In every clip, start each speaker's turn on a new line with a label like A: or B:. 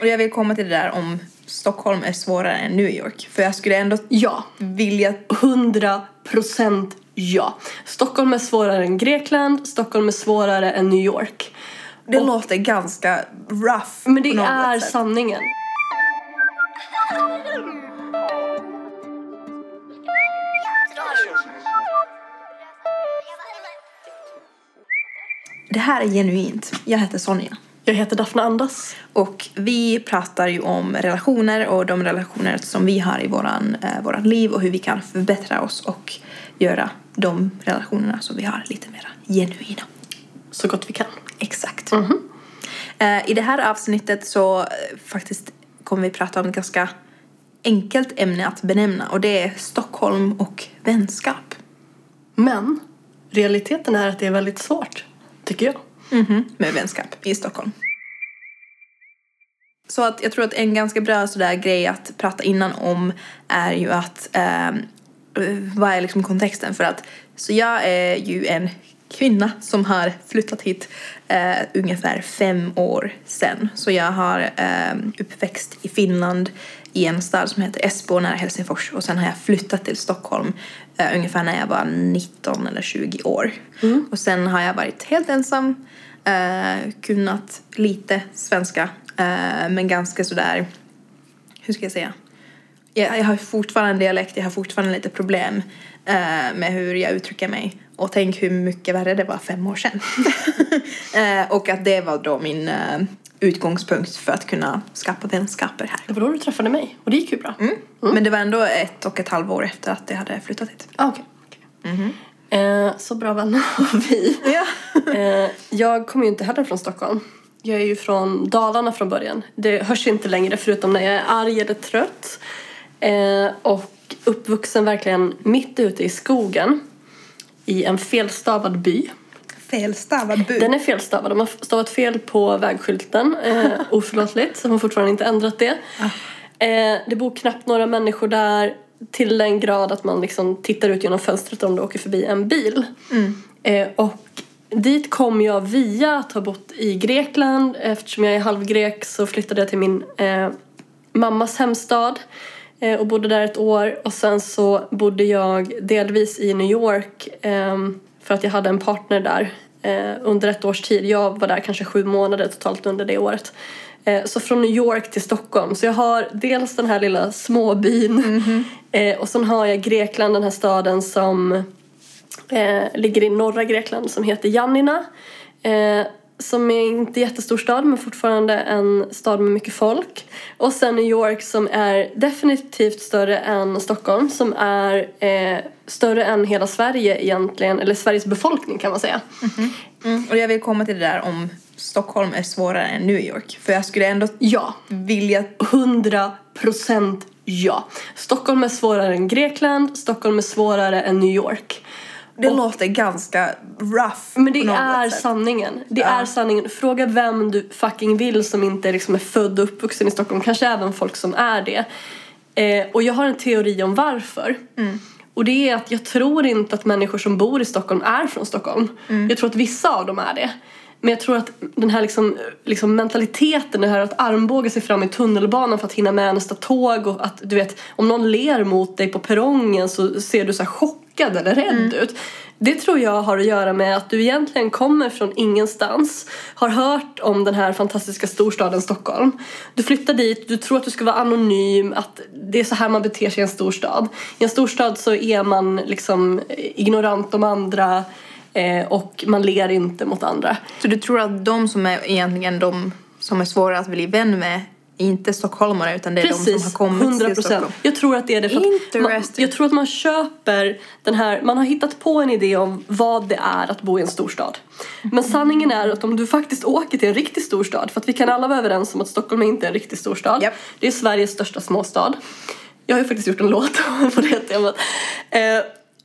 A: Och jag vill komma till det där om Stockholm är svårare än New York. För jag skulle ändå
B: Ja,
A: vilja...
B: 100 procent ja. Stockholm är svårare än Grekland, Stockholm är svårare än New York.
A: Det låter ganska rough
B: Men det är
A: sätt.
B: sanningen.
A: Det här är genuint. Jag heter Sonja.
B: Jag heter Daphne Andas.
A: Och vi pratar ju om relationer och de relationer som vi har i våran, eh, våran liv och hur vi kan förbättra oss och göra de relationerna som vi har lite mer genuina.
B: Så gott vi kan.
A: Exakt.
B: Mhm.
A: Eh, I det här avsnittet så eh, faktiskt kommer vi prata om ett ganska enkelt ämne att benämna och det är Stockholm och vänskap.
B: Men realiteten är att det är väldigt svårt, tycker jag.
A: Mhm, med vänskap i Stockholm. Så att jag tror att en ganska bra sådär grej att prata innan om är ju att ehm, eh, vad är liksom kontexten för att så jag är ju en kvinna som har flyttat hit eh, ungefär fem år sedan. Så jag har eh, uppväxt i Finland i en stad som heter Esbo nära Helsingfors och sen har jag flyttat till Stockholm eh, ungefär när jag var 19 eller 20 år. Och sen har jag varit helt ensam, eh, kunnat lite svenska eh, men ganska sådär, hur ska jag säga? jag, jag har fortfarande en dialekt, jag har fortfarande lite problem eh, med hur jag uttrycker mig. Och tänk hur mycket värre det var fem år sedan. eh, och att det var då min eh, utgångspunkt för att kunna skapa vänskaper här.
B: Det var då du träffade mig och det gick ju bra.
A: Mm. Men det var ändå ett och ett halvår efter att jag hade flyttat hit.
B: Ah, okej. okej. Eh, så bra vänner har vi.
A: Ja.
B: Eh, jag kommer ju inte heller från Stockholm. Jag är ju från Dalarna från början. Det hörs inte längre förutom när jag är arg eller trött. Eh, och uppvuxen verkligen mitt ute i skogen. I en felstavad by.
A: Felstavad bu.
B: Den är felstavad. De har stavat fel på vägskylten. Eh, oförlåtligt. De har fortfarande inte ändrat det. Eh, det bor knappt några människor där. Till den grad att man liksom tittar ut genom fönstret om det åker förbi en bil. Eh, och dit kom jag via att ha bott i Grekland. Eftersom jag är halvgrek så flyttade jag till min eh, mammas hemstad. Eh, och bodde där ett år. Och sen så bodde jag delvis i New York. För att jag hade en partner där eh, under ett års tid. Jag var där kanske sju månader totalt under det året. Eh, så från New York till Stockholm. Så jag har dels den här lilla småbyn. Eh, och sen har jag Grekland, den här staden som ligger i norra Grekland som heter Janina. Som är inte jättestor stad men fortfarande en stad med mycket folk. Och sen New York som är definitivt större än Stockholm som är eh, större än hela Sverige egentligen, eller Sveriges befolkning kan man säga.
A: Mm. Och jag vill komma till det där om Stockholm är svårare än New York. För jag skulle ändå
B: Ja,
A: vilja
B: 100 procent ja. Stockholm är svårare än Grekland, Stockholm är svårare än New York.
A: Det låter ganska rough
B: Men det är
A: sätt.
B: sanningen. Det
A: Ja.
B: är sanningen. Fråga vem du fucking vill som inte liksom är född och uppvuxen i Stockholm. Kanske även folk som är det. Eh, och jag har en teori om varför. Och det är att jag tror inte att människor som bor i Stockholm är från Stockholm. Jag tror att vissa av dem är det. Men jag tror att den här liksom, liksom mentaliteten, det här att armbåga sig fram i tunnelbanan för att hinna med nästa tåg och att du vet, om någon ler mot dig på perrongen så ser du så här chockad eller rädd ut. Det tror jag har att göra med att du egentligen kommer från ingenstans, har hört om den här fantastiska storstaden Stockholm. Du flyttar dit, du tror att du ska vara anonym, att det är så här man beter sig i en storstad. I en storstad så är man liksom ignorant om andra eh, och man ler inte mot andra.
A: Så du tror att de som är egentligen de som är svåra att bli vän med inte stockholmare utan det är de som har
B: Precis,
A: kommit
B: 100
A: till
B: procent.
A: Stockholm?
B: Jag tror att det är det för man. Jag tror att man köper den här, man har hittat på en idé om vad det är att bo i en storstad. Men sanningen är att om du faktiskt åker till en riktig storstad, för att vi kan alla vara överens om att Stockholm är inte en riktig storstad.
A: Japp.
B: Det är Sveriges största småstad. Jag har ju faktiskt gjort en låt på det temat. Eh,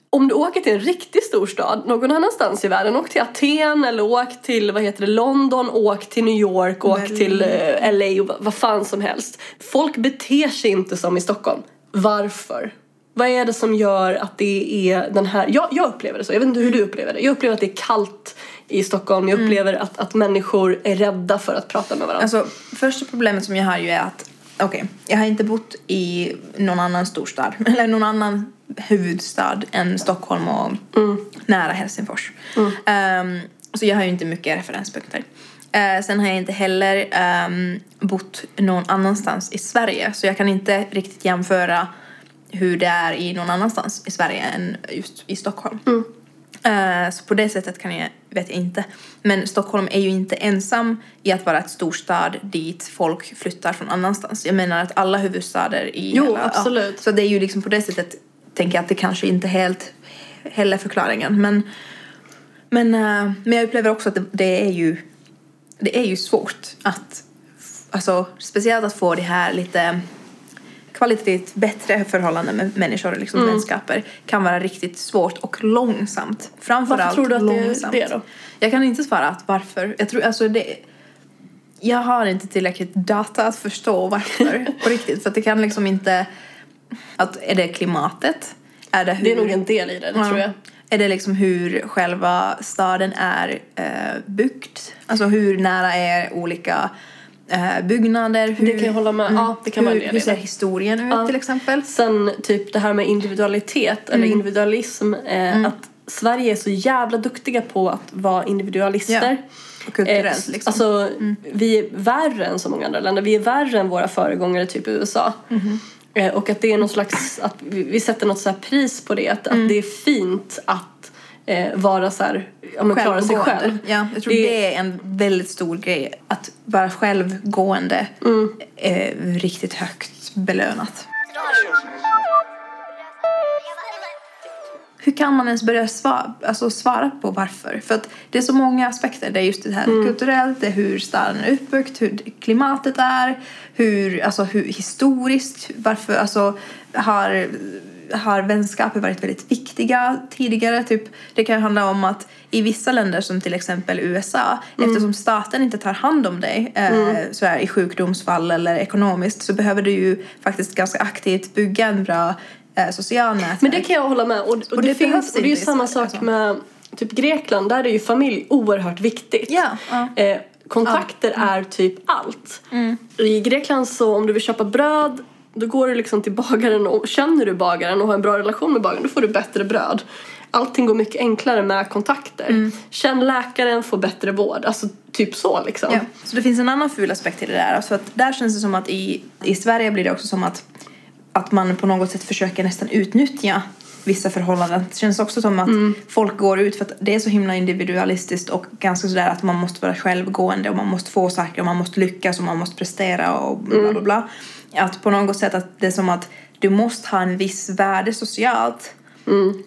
B: om du åker till en riktig storstad någon annanstans i världen, åk till Aten eller åk till vad heter det, London, åk till New York, åk
A: Berlin.
B: till eh, LA och vad- fan som helst. Folk beter sig inte som i Stockholm. Varför? Vad är det som gör att det är den här... Jag, jag upplever det så, jag vet inte hur du upplever det. Jag upplever att det är kallt i Stockholm. Jag upplever att, att människor är rädda för att prata med varandra.
A: Alltså, första problemet som jag har ju är att okej, jag har inte bott i någon annan storstad eller någon annan huvudstad än Stockholm och nära Helsingfors. Ehm, så jag har ju inte mycket referenspunkter. Eh, sen har jag inte heller ehm, bott någon annanstans i Sverige så jag kan inte riktigt jämföra hur det är i någon annanstans i Sverige än just i Stockholm. Eh, Så på det sättet kan jag, vet jag inte. Men Stockholm är ju inte ensam i att vara ett storstad dit folk flyttar från annanstans. Jag menar att alla huvudstäder i
B: Jo,
A: hela...
B: absolut.
A: Ja, så det är ju liksom på det sättet tänker jag att det kanske inte helt heller förklaringen. Men, men, eh, men jag upplever också att det, det är ju det är ju svårt att alltså speciellt att få det här lite kvalitativt bättre förhållanden med människor, liksom
B: Mm.
A: vänskaper, kan vara riktigt svårt och långsamt. Framförallt
B: Varför tror du att det är
A: långsamt.
B: det då?
A: Jag kan inte svara att varför. Jag tror alltså det... Jag har inte tillräckligt data att förstå varför på riktigt. För att det kan liksom inte... Att, är det klimatet? Är det, hur,
B: Det är nog en del i det, det
A: Ja.
B: tror jag.
A: Är det liksom hur själva staden är eh, byggt? Alltså hur nära är olika eh, byggnader? Hur,
B: Det kan jag hålla med. Ja, det kan
A: hur,
B: vara
A: Hur ser historien ut
B: Ja.
A: till exempel?
B: Sen typ det här med individualitet eller individualism. Eh, Att Sverige är så jävla duktiga på att vara individualister.
A: Ja. Och kulturellt
B: Eh,
A: liksom.
B: Alltså, vi är värre än så många andra länder. Vi är värre än våra föregångare typ USA.
A: Mhm.
B: Eh, och att det är någon slags, att vi, vi sätter något så här pris på det. Att,
A: Mm.
B: att det är fint att eh, vara så här, ja men klara sig själv.
A: Ja, jag tror
B: Det-
A: det... är en väldigt stor grej. Att vara självgående
B: Mm.
A: är riktigt högt belönat. Hur kan man ens börja svara, alltså svara på varför? För att det är så många aspekter. Det är just det här
B: Mm.
A: kulturellt, det är hur staden är uppbyggt, hur klimatet är, hur, alltså hur historiskt, varför, alltså har, har vänskaper varit väldigt viktiga tidigare? Typ, det kan handla om att i vissa länder som till exempel USA, eftersom staten inte tar hand om dig eh, så här, i sjukdomsfall eller ekonomiskt så behöver du ju faktiskt ganska aktivt bygga en bra eh, social nätverk.
B: Men det kan jag hålla med. Och, och, det,
A: det
B: finns, och det är ju samma sak
A: alltså.
B: med typ Grekland. Där är ju familj oerhört viktigt.
A: Ja, ja.
B: Eh, kontakter är typ allt. I Grekland så om du vill köpa bröd då går du liksom till bagaren och känner du bagaren och har en bra relation med bagaren då får du bättre bröd. Allting går mycket enklare med kontakter. Känn läkaren, få bättre vård. Alltså typ så liksom.
A: Ja. Så det finns en annan ful aspekt i det där. Alltså att där känns det som att i, i Sverige blir det också som att, att man på något sätt försöker nästan utnyttja vissa förhållanden. Det känns också som att folk går ut för att det är så himla individualistiskt och ganska sådär att man måste vara självgående och man måste få saker och man måste lyckas och man måste prestera och bla bla bla. Att på något sätt att det är som att du måste ha en viss värde socialt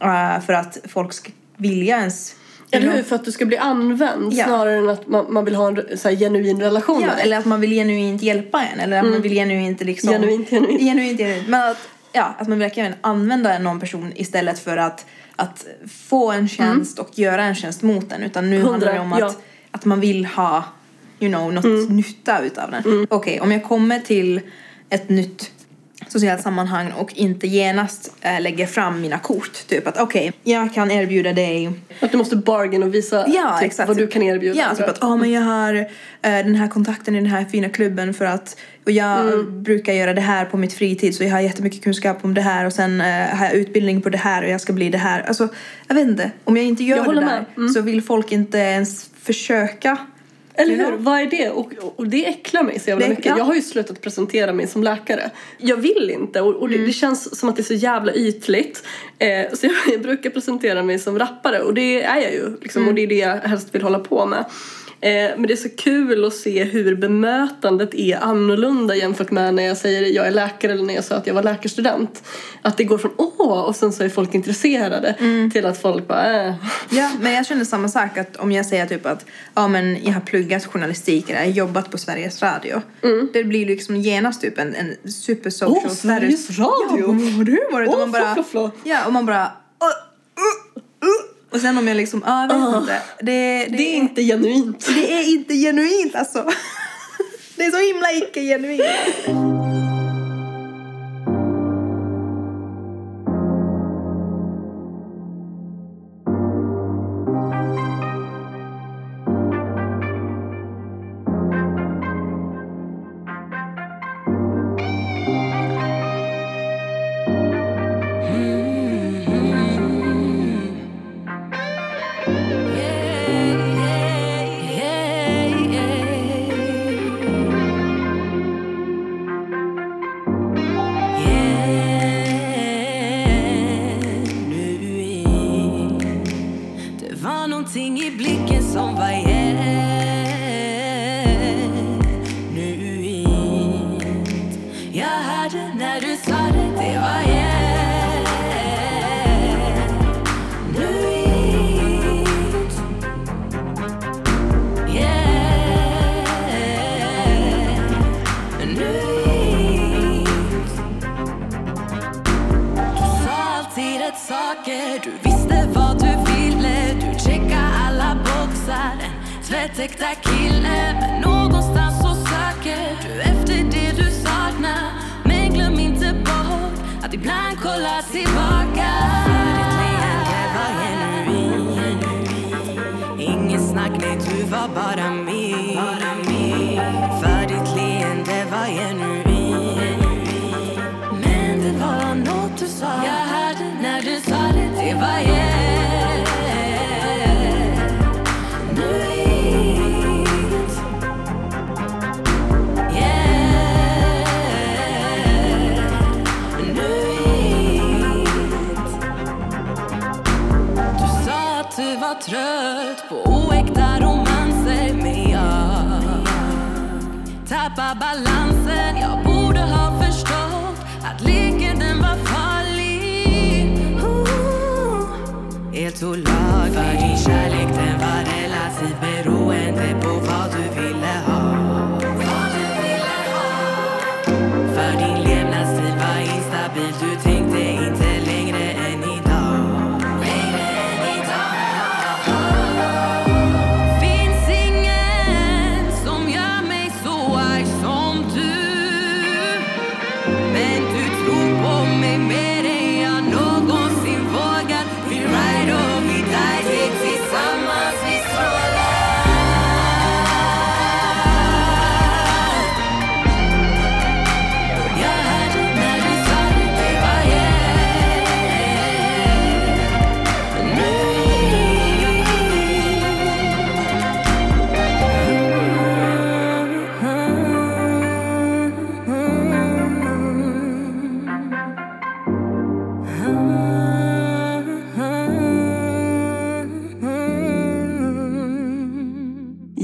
A: eh, för att folk ska vilja ens
B: Eller hur? För att du ska bli använd
A: Ja.
B: snarare än att man, man vill ha en så här, genuin relation
A: Ja, eller att man vill genuint hjälpa en eller att man vill genuint liksom...
B: Genuint, genuint.
A: genuint, genuint. Men att, ja, att man verkligen använda någon person istället för att, att få en tjänst och göra en tjänst mot den. Utan nu handlar det om att,
B: ja.
A: att man vill ha you know, något nytta utav den. Okej, om jag kommer till ett nytt socialt sammanhang och inte genast äh, lägger fram mina kort. Typ att okej, jag kan erbjuda dig
B: Att du måste bargain och visa
A: Ja,
B: typ, vad du kan erbjuda.
A: Ja, typ att oh, men jag har eh, den här kontakten i den här fina klubben för att och jag
B: Mm.
A: brukar göra det här på mitt fritid så jag har jättemycket kunskap om det här och sen eh, har jag utbildning på det här och jag ska bli det här. Alltså, jag vet inte. Om jag inte gör
B: Jag
A: det där.
B: Mm.
A: så vill folk inte ens försöka.
B: Eller hur?
A: know?
B: Vad är det? Och, och det äcklar mig så jävla
A: Det-
B: mycket.
A: ja.
B: Jag har ju slutat presentera mig som läkare. Jag vill inte och, och det,
A: Mm.
B: det känns som att det är så jävla ytligt. Eh, så jag, jag brukar presentera mig som rappare och det är jag ju. Liksom,
A: Mm.
B: Och det är det jag helst vill hålla på med. Eh, men det är så kul att se hur bemötandet är annorlunda jämfört med när jag säger jag är läkare eller när jag sa att jag var läkarstudent. Att det går från åh och sen så är folk intresserade
A: Mm.
B: till att folk bara äh.
A: Ja, men jag känner samma sak att om jag säger typ att ja, men jag har pluggat journalistik eller jobbat på Sveriges Radio. Det blir liksom genast typ en, en super social
B: Mm. Åh, Sveriges. Radio!
A: Ja, har du varit? Och man bara,
B: fla, fla.
A: Ja, och man bara "Uh, uh, uh." och sen om jag liksom, ja, jag vet inte. Det, det,
B: Det är inte genuint.
A: det är inte genuint alltså. Det är så himla icke
C: nej du var bara tappar balansen Jag borde ha förstått att leken den var farlig. Ooh. Helt olaglig. För din kärlek den var relativt beroende på vad du ville ha. Vad du ville ha. För din levnadsstil var instabil.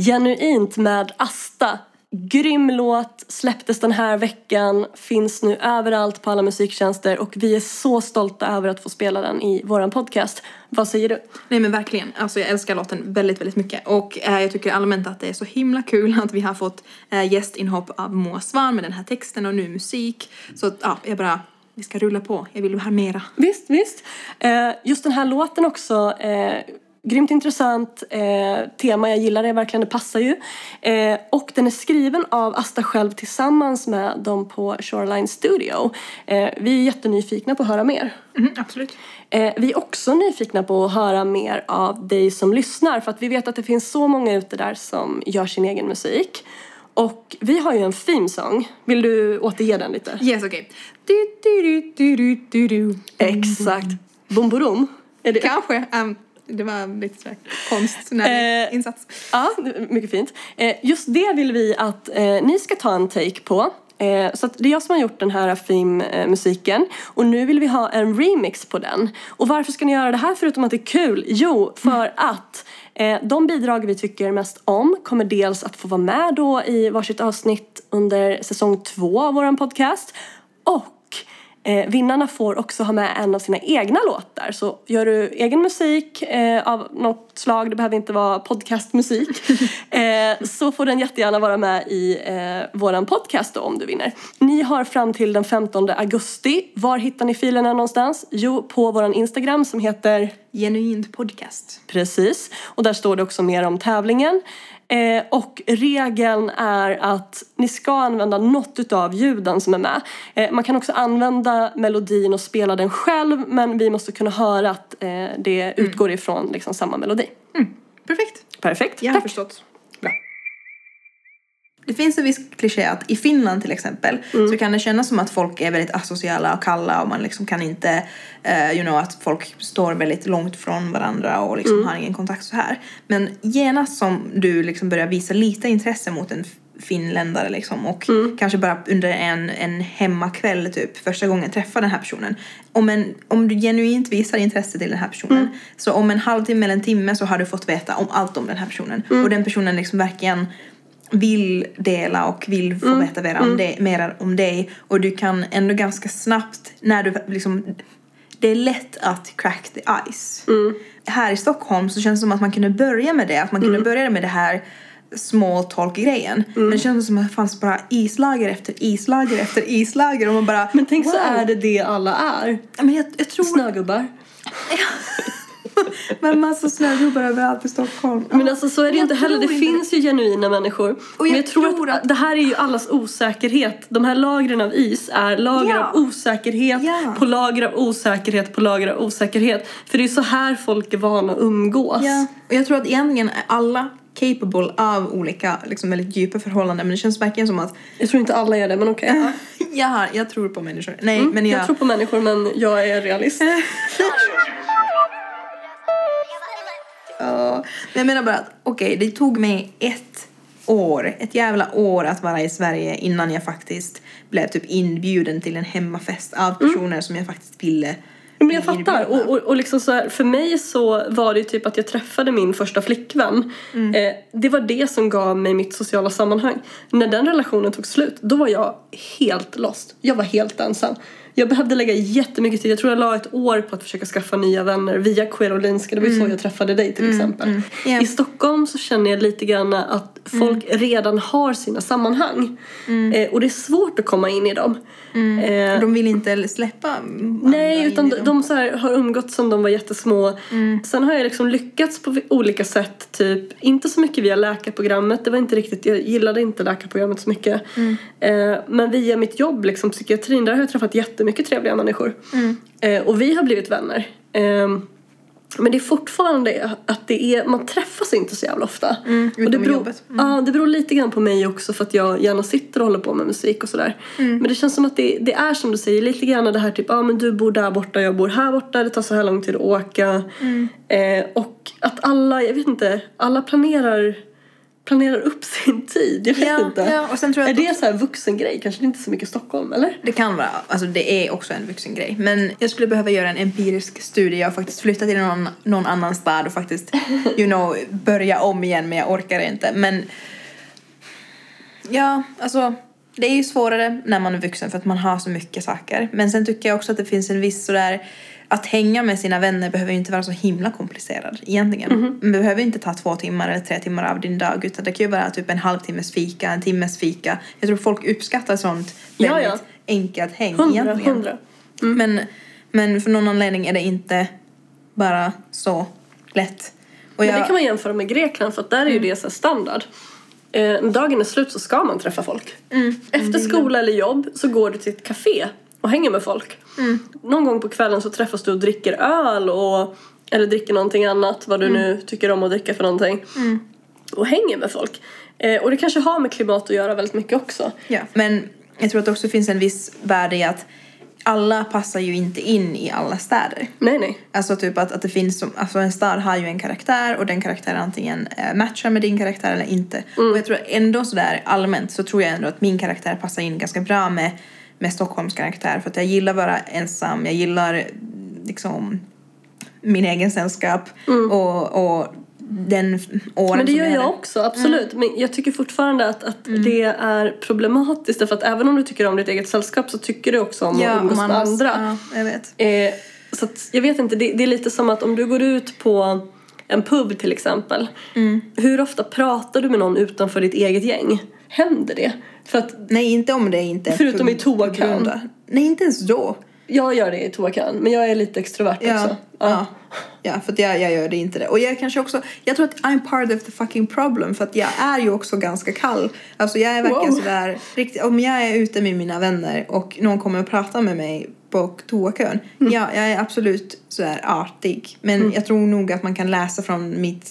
B: Genuint med Asta. Grym låt, släpptes den här veckan, finns nu överallt på alla musiktjänster och vi är så stolta över att få spela den i våran podcast. Vad säger du?
C: Nej men verkligen, alltså jag älskar låten väldigt, väldigt mycket och eh, jag tycker allmänt att det är så himla kul att vi har fått eh, gästinhopp av Moa Svan med den här texten och nu musik. Så ja, jag bara, vi ska rulla på, jag vill höra mera.
B: Visst, visst. Eh, just den här låten också, eh, grymt intressant eh, tema, jag gillar det verkligen, det passar ju. Eh, och den är skriven av Asta själv tillsammans med dem på Shoreline Studio. Eh, vi är jättenyfikna på att höra mer.
C: Mhm, absolut.
B: Eh, vi är också nyfikna på att höra mer av dig som lyssnar för att vi vet att det finns så många ute där som gör sin egen musik. Och vi har ju en themesång. Vill du återge den lite?
C: Yes, okej. Du.
B: Exakt. Bomborom. Är det?
C: Kanske. Um, det var lite sådär konstnärlig
B: Eh,
C: insats.
B: Ja, mycket fint. Eh, just det vill vi att eh, ni ska ta en take på. Eh, så det är jag som har gjort den här filmmusiken och nu vill vi ha en remix på den. Och varför ska ni göra det här förutom att det är kul? Jo, för att eh, de bidrag vi tycker mest om kommer dels att få vara med då i varsitt avsnitt under säsong två av våran podcast. Och Eh, vinnarna får också ha med en av sina egna låtar. Så gör du egen musik eh, av något slag, det behöver inte vara podcastmusik, eh, så får den jättegärna vara med i eh, våran podcast då om du vinner. Ni har fram till den 15 augusti. Var hittar ni filerna någonstans? Jo, på våran Instagram som heter
C: Genuint podcast.
B: Precis. Och där står det också mer om tävlingen. Eh, och regeln är att ni ska använda något utav ljuden som är med. Eh, man kan också använda melodin och spela den själv men vi måste kunna höra att eh, det utgår ifrån liksom, samma melodi.
C: Perfekt.
B: Perfekt.
C: Jag har
B: Tack.
C: förstått. Det finns en viss kliché att i Finland till exempel så kan det kännas som att folk är väldigt asociala och kalla och man liksom kan inte, eh, you know, att folk står väldigt långt från varandra och liksom har ingen kontakt så här. Men genast som du liksom börjar visa lite intresse mot en finländare liksom och kanske bara under en, en hemmakväll typ första gången träffar den här personen. Om, en, om du genuint visar intresse till den här personen så om en halvtimme eller en timme så har du fått veta om allt om den här personen. Och den personen liksom verkligen
A: vill dela och vill få veta mer om, det, mer om dig och du kan ändå ganska snabbt när du liksom det är lätt att crack the ice. Här i Stockholm så känns det som att man kunde börja med det, att man kunde börja med det här small talk-grejen. Men det känns som att det fanns bara islager efter islager efter islager och man bara
B: Men tänk så
A: wow.
B: är det det alla är.
A: Men jag, jag tror...
B: Snögubbar.
A: Men massa snögubbar överallt i Stockholm.
B: Men alltså så är det ju
A: Jag
B: inte heller. Det finns ju genuina människor.
A: Och
B: men
A: jag
B: jag tror,
A: tror
B: att,
A: att-
B: det här är ju allas osäkerhet. De här lagren av is är lager
A: Ja.
B: av osäkerhet
A: Ja.
B: på lager av osäkerhet på lager av osäkerhet. För det är så här folk är vana att umgås.
A: Ja, och jag tror att egentligen är alla capable av olika liksom väldigt djupa förhållanden men det känns verkligen som att
B: Jag tror inte alla är det men okej.
A: jag, har, jag tror på människor. Nej,
B: Mm,
A: men jag...
B: jag tror på människor men jag är realist.
A: Men jag menar bara att okej, det tog mig ett år, ett jävla år att vara i Sverige innan jag faktiskt blev typ inbjuden till en hemmafest av personer som jag faktiskt ville
B: Men jag fattar. Och, och, och liksom så här, för mig så var det ju typ att jag träffade min första flickvän. Eh, det var det som gav mig mitt sociala sammanhang. När den relationen tog slut, då var jag helt lost. Jag var helt ensam. Jag behövde lägga jättemycket tid. Jag tror jag la ett år på att försöka skaffa nya vänner via Queerolinska. Det var ju så jag träffade dig till exempel.
A: Ja.
B: I Stockholm så känner jag lite grann att folk redan har sina sammanhang. Eh, och det är svårt att komma in i dem. Eh,
A: De vill inte släppa
B: Nej, utan de, de så här, har umgåtts sedan de var jättesmå. Sen har jag liksom lyckats på olika sätt. Typ, inte så mycket via läkarprogrammet. Det var inte riktigt, jag gillade inte läkarprogrammet så mycket. Eh, men via mitt jobb, liksom psykiatrin, där har jag träffat jättemycket trevliga människor. Eh, och vi har blivit vänner. Eh, men det är fortfarande att det är, man träffas inte så jävla ofta.
A: Mm,
B: och det beror,
A: jobbet.
B: Ja, det beror lite grann på mig också för att jag gärna sitter och håller på med musik och sådär.
A: Mm.
B: Men det känns som att det, det är som du säger, lite grann det här typ, ja ah, men du bor där borta, jag bor här borta, det tar så här lång tid att åka.
A: Mm.
B: Eh, och att alla, jag vet inte, alla planerar, planerar upp sin tid. Jag vet
A: Ja,
B: inte.
A: ja, och sen tror jag
B: är
A: att
B: det så här vuxengrej? Kanske inte så mycket i Stockholm, eller?
A: Det kan vara, alltså det är också en vuxen grej. Men jag skulle behöva göra en empirisk studie. Jag har faktiskt flyttat till någon, någon annan stad och faktiskt, you know, börja om igen men jag orkar inte. Men ja, alltså det är ju svårare när man är vuxen för att man har så mycket saker. Men sen tycker jag också att det finns en viss sådär att hänga med sina vänner behöver ju inte vara så himla komplicerad egentligen. Det behöver inte ta två timmar eller tre timmar av din dag utan det kan ju vara typ en halvtimmes fika, en timmes fika. Jag tror folk uppskattar sånt
B: Ja,
A: väldigt
B: ja.
A: enkelt häng
B: Hundra,
A: egentligen.
B: hundra.
A: Men, men för någon anledning är det inte bara så lätt. Och
B: Men
A: jag,
B: det kan man jämföra med Grekland för att där är ju det så standard. Eh, när dagen är slut så ska man träffa folk. Efter skola eller jobb så går du till ett café och hänger med folk. Någon gång på kvällen så träffas du och dricker öl och, eller dricker någonting annat, vad du nu tycker om att dricka för någonting. Och hänger med folk. Eh, och det kanske har med klimat att göra väldigt mycket också.
A: ja. Men jag tror att det också finns en viss värde i att alla passar ju inte in i alla städer.
B: Nej, nej.
A: Alltså typ att, att det finns som, alltså en stad har ju en karaktär och den karaktären antingen eh, matchar med din karaktär eller inte. Och jag tror ändå sådär allmänt så tror jag ändå att min karaktär passar in ganska bra med, med Stockholms karaktär för att jag gillar att vara ensam, jag gillar liksom min egen sällskap och, och den åren
B: Men det gör jag
A: där.
B: också, absolut. Men jag tycker fortfarande att, att det är problematiskt därför att även om du tycker om ditt eget sällskap så tycker du också om att umgås
A: om
B: med andra.
A: Ja, jag vet.
B: Eh, så att, jag vet inte, det, det är lite som att om du går ut på en pub till exempel. Hur ofta pratar du med någon utanför ditt eget gäng? Händer det? För att
A: Nej, inte om det inte är
B: Förutom i toakön.
A: Nej, inte ens då.
B: jag gör det i toakön, men jag är lite extrovert
A: Ja,
B: också.
A: ja. ja för att jag, jag gör det inte det. Och jag kanske också, jag tror att I'm part of the fucking problem för att jag är ju också ganska kall. Alltså jag är verkligen
B: Wow.
A: sådär, riktigt, om jag är ute med mina vänner och någon kommer och pratar med mig på toakön,
B: Mm.
A: ja, jag är absolut sådär artig. Men jag tror nog att man kan läsa från mitt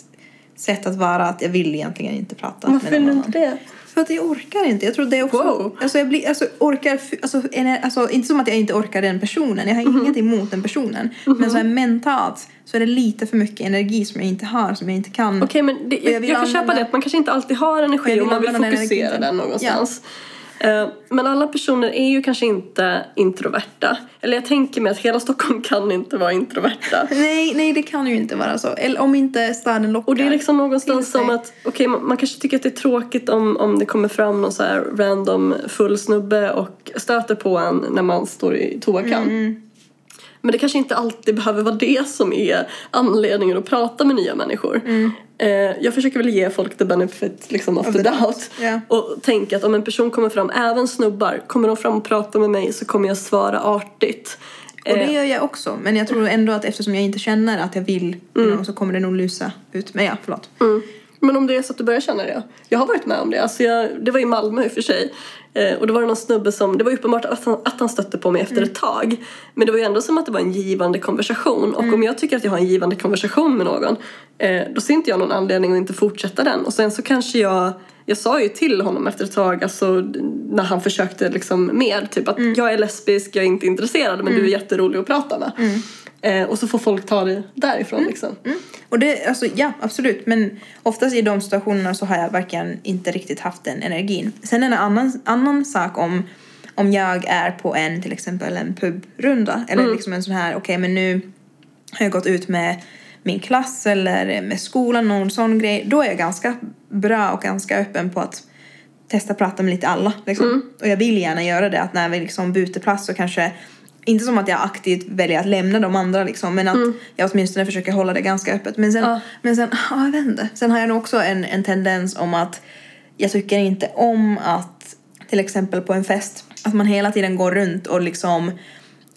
A: sätt att vara att jag vill egentligen inte prata
B: Varför
A: med någon annan.
B: inte det?
A: För att jag orkar inte. Jag tror det är också...
B: Wow.
A: Alltså jag blir, alltså orkar... Alltså, ener, alltså inte som att jag inte orkar den personen. Jag har inget emot den personen. Men så här mentalt så är det lite för mycket energi som jag inte har, som jag inte kan.
B: Okej men det,
A: jag
B: jag, jag kan köpa det att man kanske inte alltid har energi och man vill
A: den
B: fokusera
A: energin.
B: den någonstans. Eh, Men alla personer är ju kanske inte introverta. Eller jag tänker mig att hela Stockholm kan inte vara introverta.
A: Nej, nej, det kan ju inte vara så. Eller om inte staden lockar.
B: Och det är liksom någonstans som att, okej man, man kanske tycker att det är tråkigt om, om det kommer fram någon så här random full snubbe och stöter på en när man står i toakön.
A: Mm,
B: Men det kanske inte alltid behöver vara det som är anledningen att prata med nya människor.
A: Mm.
B: Eh, jag försöker väl ge folk the benefit liksom, of, the, doubt.
A: ja.
B: Och tänka att om en person kommer fram, även snubbar, kommer de fram och pratar med mig så kommer jag svara artigt.
A: Och det
B: Eh,
A: gör jag också. Men jag tror ändå att eftersom jag inte känner att jag vill know, så kommer det nog lusa ut. Men ja, förlåt.
B: Mm. Men om det är så att du börjar känna det. Jag har varit med om det. Alltså jag, det var i Malmö i och för sig. Eh, och då var det någon snubbe som, det var uppenbart att han, att han stötte på mig efter ett tag. Men det var ju ändå som att det var en givande konversation. Och om jag tycker att jag har en givande konversation med någon. Eh, då ser inte jag någon anledning att inte fortsätta den. Och sen så kanske jag, jag sa ju till honom efter ett tag, alltså när han försökte liksom mer. Typ att jag är lesbisk, jag är inte intresserad men du är jätterolig att prata med. Eh, och så får folk ta det därifrån liksom.
A: Mm. Och det, alltså ja, absolut. Men oftast i de situationerna så har jag verkligen inte riktigt haft den energin. Sen en annan, annan sak om, om jag är på en, till exempel en pubrunda. Eller liksom en sån här, okej men nu har jag gått ut med min klass eller med skolan, någon sån grej. Då är jag ganska bra och ganska öppen på att testa prata med lite alla. Liksom. Och jag vill gärna göra det, att när vi liksom byter plats så kanske inte som att jag aktivt väljer att lämna de andra liksom, men att jag åtminstone försöker hålla det ganska öppet. Men sen,
B: Ja.
A: men sen, ja, jag vet inte. Sen har jag nog också en, en tendens om att jag tycker inte om att till exempel på en fest, att man hela tiden går runt och liksom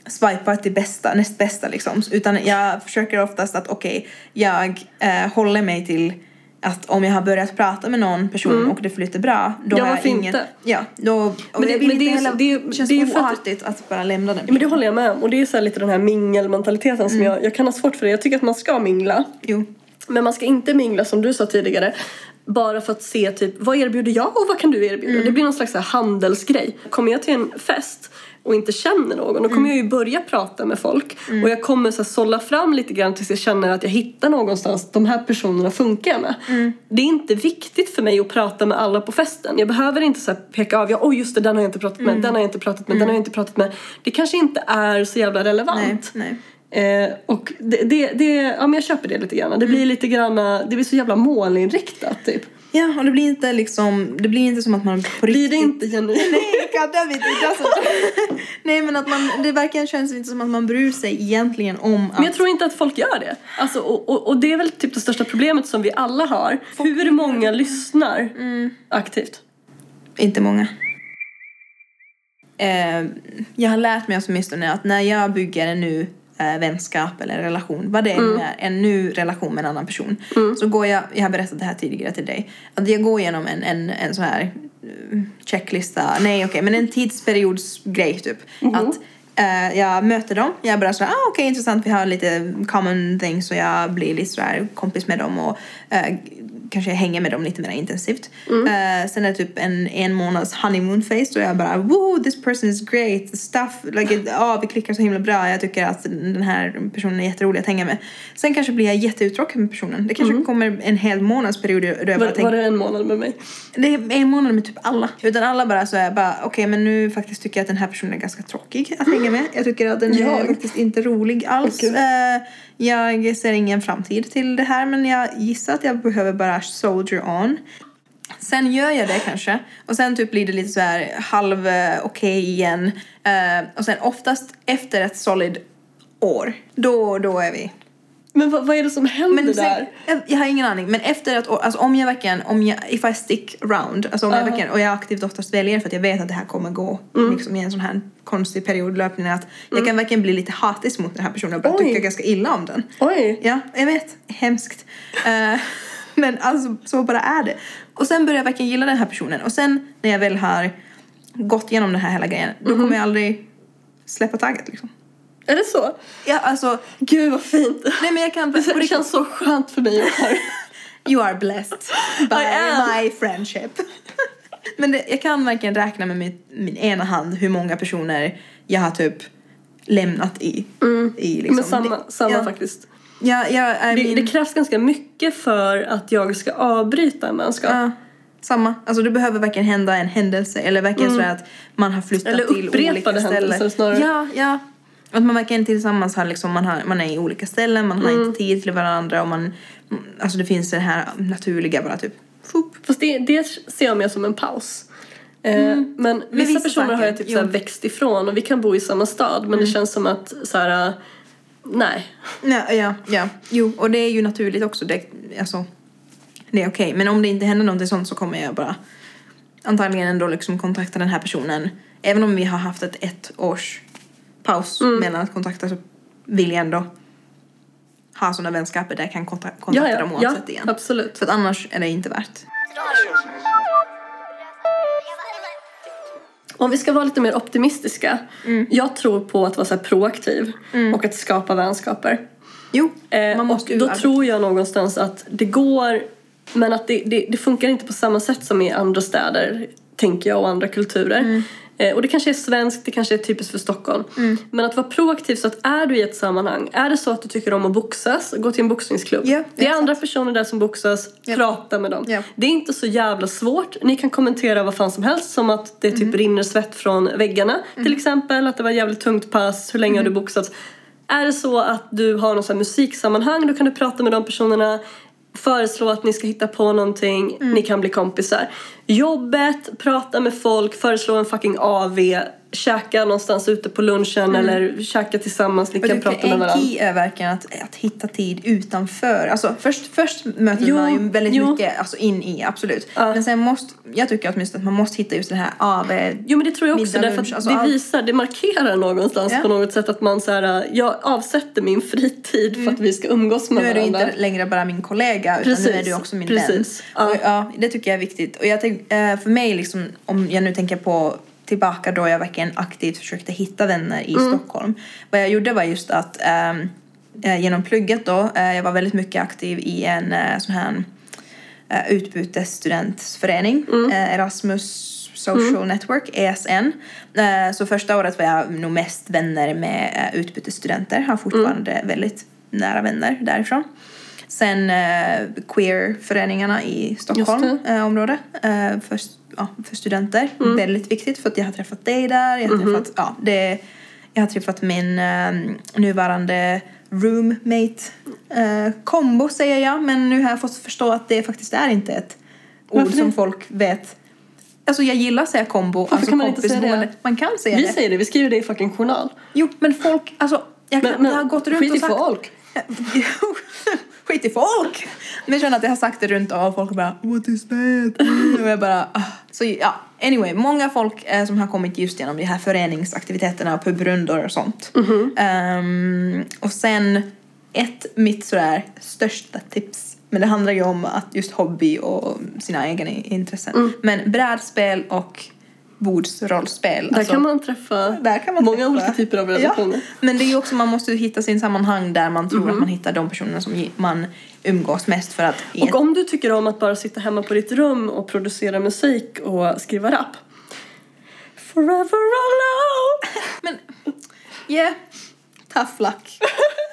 A: swipar till bästa, näst bästa liksom. Utan jag försöker oftast att okej, jag eh, håller mig till att om jag har börjat prata med någon person och det flyter bra, då
B: Ja,
A: har jag ingen... Ja, då...
B: Men det- men det är
A: heller...
B: det
A: Det känns
B: det för att-
A: oartigt att bara lämna den
B: Ja, men det håller jag med om. Och det är så lite den här mingelmentaliteten som jag, jag kan ha svårt för det. Jag tycker att man ska mingla.
A: Jo.
B: Men man ska inte mingla som du sa tidigare. Bara för att se typ vad erbjuder jag och vad kan du erbjuda? Det blir någon slags så här handelsgrej. Kommer jag till en fest och inte känner någon då kommer jag ju börja prata med folk. Och jag kommer så här sålla fram lite grann tills jag känner att jag hittar någonstans de här personerna funkar jag med. Det är inte viktigt för mig att prata med alla på festen. Jag behöver inte så peka av, ja oj just det den har jag inte pratat med, den har jag inte pratat med, den har jag inte pratat med. Det kanske inte är så jävla relevant.
A: Nej, nej.
B: Eh, och det, det, det, ja men jag köper det lite grann. Det blir lite grann, det blir så jävla målinriktat typ.
A: Ja, och det blir inte liksom... Det blir inte som att man på
B: Blir
A: riktigt...
B: det inte genuint?
A: Nej, God damn it, it doesn't. Nej, men att man... Det verkligen känns inte som att man bryr sig egentligen om att...
B: Men jag tror inte att folk gör det. Alltså, och, och, och det är väl typ det största problemet som vi alla har. Hur många lyssnar aktivt?
A: Inte många. Eh, jag har lärt mig åtminstone att när jag bygger en ny eh, vänskap eller relation, vad det
B: Mm.
A: nu är, en ny relation med en annan person, så går jag, jag har berättat det här tidigare till dig, att jag går igenom en, en, en sån här eh, checklista, nej okej, men en tidsperiodsgrej typ.
B: Mhm.
A: Att eh, jag möter dem, jag bara sådär, ah, okej intressant, vi har lite common things och jag blir lite sådär kompis med dem och eh, kanske hänger med dem lite mer intensivt. Eh, sen är det typ en en månads honeymoon face och jag bara woo this person is great, stuff, like, it- ja vi klickar så himla bra, jag tycker att den här personen är jätterolig att hänga med. Sen kanske blir jag jätteuttråkad med personen. Det kanske kommer en hel månadsperiod då jag bara
B: Var,
A: tänker
B: var det en månad med mig?
A: det är en månad med typ alla. Utan alla bara så är jag bara okej men nu faktiskt tycker jag att den här personen är ganska tråkig att hänga med. Jag tycker att den är
B: Jag?
A: faktiskt inte rolig alls.
B: Okej.
A: Eh, jag ser ingen framtid till det här men jag gissar att jag behöver bara soldier on. Sen gör jag det kanske och sen typ blir det lite så här halv eh, okej okay igen. Eh, och sen oftast efter ett solid år, då, då är vi
B: men vad, vad är det som händer
A: men
B: där?
A: jag, jag har ingen aning. Men efter att, alltså om jag verkligen, om jag, if I stick around, alltså om jag
B: Ja.
A: verkligen, och jag aktivt oftast väljer för att jag vet att det här kommer gå
B: Mm.
A: liksom i en sån här konstig periodlöpning att jag kan verkligen bli lite hatisk mot den här personen och börja tycka ganska illa om den.
B: Oj!
A: Ja, jag vet. Hemskt. Eh, men alltså så bara är det. Och sen börjar jag verkligen gilla den här personen och sen när jag väl har gått igenom den här hela grejen, då
B: Mhm.
A: kommer jag aldrig släppa taget liksom.
B: Är det så?
A: Ja, alltså,
B: Gud vad fint!
A: nej men jag kan
B: Det
A: riktigt-
B: känns så skönt för mig att höra.
A: You are blessed by my friendship. Men det, jag kan verkligen räkna med min, min ena hand hur många personer jag har typ lämnat i. i liksom.
B: Men samma,
A: det,
B: samma
A: ja,
B: faktiskt.
A: Ja, ja, I
B: Det,
A: mean,
B: det krävs ganska mycket för att jag ska avbryta en vänskap.
A: ja, samma. Alltså det behöver verkligen hända en händelse eller verkligen sådär att man har flyttat
B: Eller
A: till olika
B: upprepade
A: ställen.
B: händelser snarare.
A: Ja, ja. Att man verkligen tillsammans har liksom, man, har, man är i olika ställen, man har
B: Mm.
A: inte tid till varandra och man, alltså det finns det här naturliga bara typ, fup.
B: Fast det, det ser jag mer som en paus. Eh, Men vissa,
A: vissa
B: personer har jag
A: saker,
B: typ
A: jo.
B: växt ifrån och vi kan bo i samma stad men det känns som att såhär, nej.
A: Ja, ja, ja. Jo, och det är ju naturligt också. Det, alltså, det är okej. Men om det inte händer någonting sånt så kommer jag bara antagligen ändå liksom kontakta den här personen. Även om vi har haft ett ett års paus mellan att kontakta så vill jag ändå ha sådana vänskaper där jag kan kontakta, kontakta
B: Ja,
A: dem
B: ja,
A: oavsett
B: ja
A: igen.
B: absolut.
A: För annars är det inte värt.
B: Om vi ska vara lite mer optimistiska.
A: Mm.
B: Jag tror på att vara så här proaktiv och att skapa vänskaper.
A: Jo,
B: Eh,
A: man måste
B: och då tror jag någonstans att det går men att det, det, det funkar inte på samma sätt som i andra städer tänker jag och andra kulturer.
A: Mm.
B: Eh, och det kanske är svenskt, det kanske är typiskt för Stockholm. Men att vara proaktiv så att är du i ett sammanhang, är det så att du tycker om att boxas, gå till en boxningsklubb.
A: Ja,
B: det är
A: exakt.
B: andra personer där som boxas, prata med dem.
A: Ja.
B: Det är inte så jävla svårt. Ni kan kommentera vad fan som helst som att det typ
A: Mm.
B: rinner svett från väggarna till exempel. Att det var ett jävligt tungt pass, hur länge har
A: Mm.
B: du boxats? Är det så att du har någon sån musiksammanhang då kan du prata med de personerna. Föreslå att ni ska hitta på någonting,
A: Mm.
B: ni kan bli kompisar. Jobbet, prata med folk, föreslå en fucking AV. Käka någonstans ute på lunchen eller käka tillsammans, ni kan prata med
A: en
B: varandra.
A: key är verkligen att, att hitta tid utanför. Alltså först, först möter
B: Jo,
A: man ju väldigt
B: jo.
A: mycket alltså in i, absolut.
B: Ja.
A: Men sen måste, jag tycker åtminstone att man måste hitta just den här av...
B: Jo men det tror jag också
A: Middag,
B: därför att
A: alltså
B: det visar, det markerar någonstans
A: Ja.
B: på något sätt att man så här, jag avsätter min fritid för att vi ska umgås med
A: Mm. Nu är du
B: varandra.
A: inte längre bara min kollega utan
B: Precis,
A: nu är du också min
B: precis.
A: vän.
B: Ja.
A: Och, ja, det tycker jag är viktigt. Och jag tänk, eh, för mig liksom, om jag nu tänker på tillbaka då jag verkligen aktivt försökte hitta vänner i
B: Mm.
A: Stockholm. Vad jag gjorde var just att eh, genom plugget då, eh, jag var väldigt mycket aktiv i en eh, sån här uh, utbytesstudentsförening,
B: Mm.
A: eh, Erasmus Social Network, ESN. Eh, så första året var jag nog mest vänner med uh, utbytesstudenter, har fortfarande
B: Mm.
A: väldigt nära vänner därifrån. Sen uh, queer-föreningarna i Stockholm eh, område uh, för, ja, för studenter.
B: Mm.
A: Väldigt viktigt för att jag har träffat dig där, jag har
B: Mm-hmm.
A: träffat, ja, det, jag har träffat min eh, nuvarande roommate eh, kombo säger jag men nu har jag fått förstå att det faktiskt är inte ett ord
B: Varför
A: som
B: det?
A: folk vet. Alltså jag gillar att säga kombo,
B: Varför
A: alltså
B: kan man inte säga det?
A: Man kan säga
B: Vi
A: det.
B: säger det, vi skriver det i fucking journal.
A: Jo men folk, alltså jag, kan,
B: Men, men
A: jag har gått runt och sagt...
B: folk.
A: Skit i folk! Men jag känner att jag har sagt det runt och folk bara What is that? Och jag bara ah. Så ja, anyway, många folk eh, som har kommit just genom de här föreningsaktiviteterna, pubrundor och sånt. Ehm, och sen ett mitt sådär största tips, men det handlar ju om att just hobby och sina egna intressen. Men brädspel och bordsrollspel.
B: Där
A: alltså-
B: kan man träffa
A: där kan man
B: många
A: träffa.
B: olika typer av relationer.
A: Ja, men det är ju också, man måste ju hitta sin sammanhang där man tror att man hittar de personerna som man umgås mest för att...
B: Och om du tycker om att bara sitta hemma på ditt rum och producera musik och skriva rap. Forever alone!
A: Men, yeah, tough luck.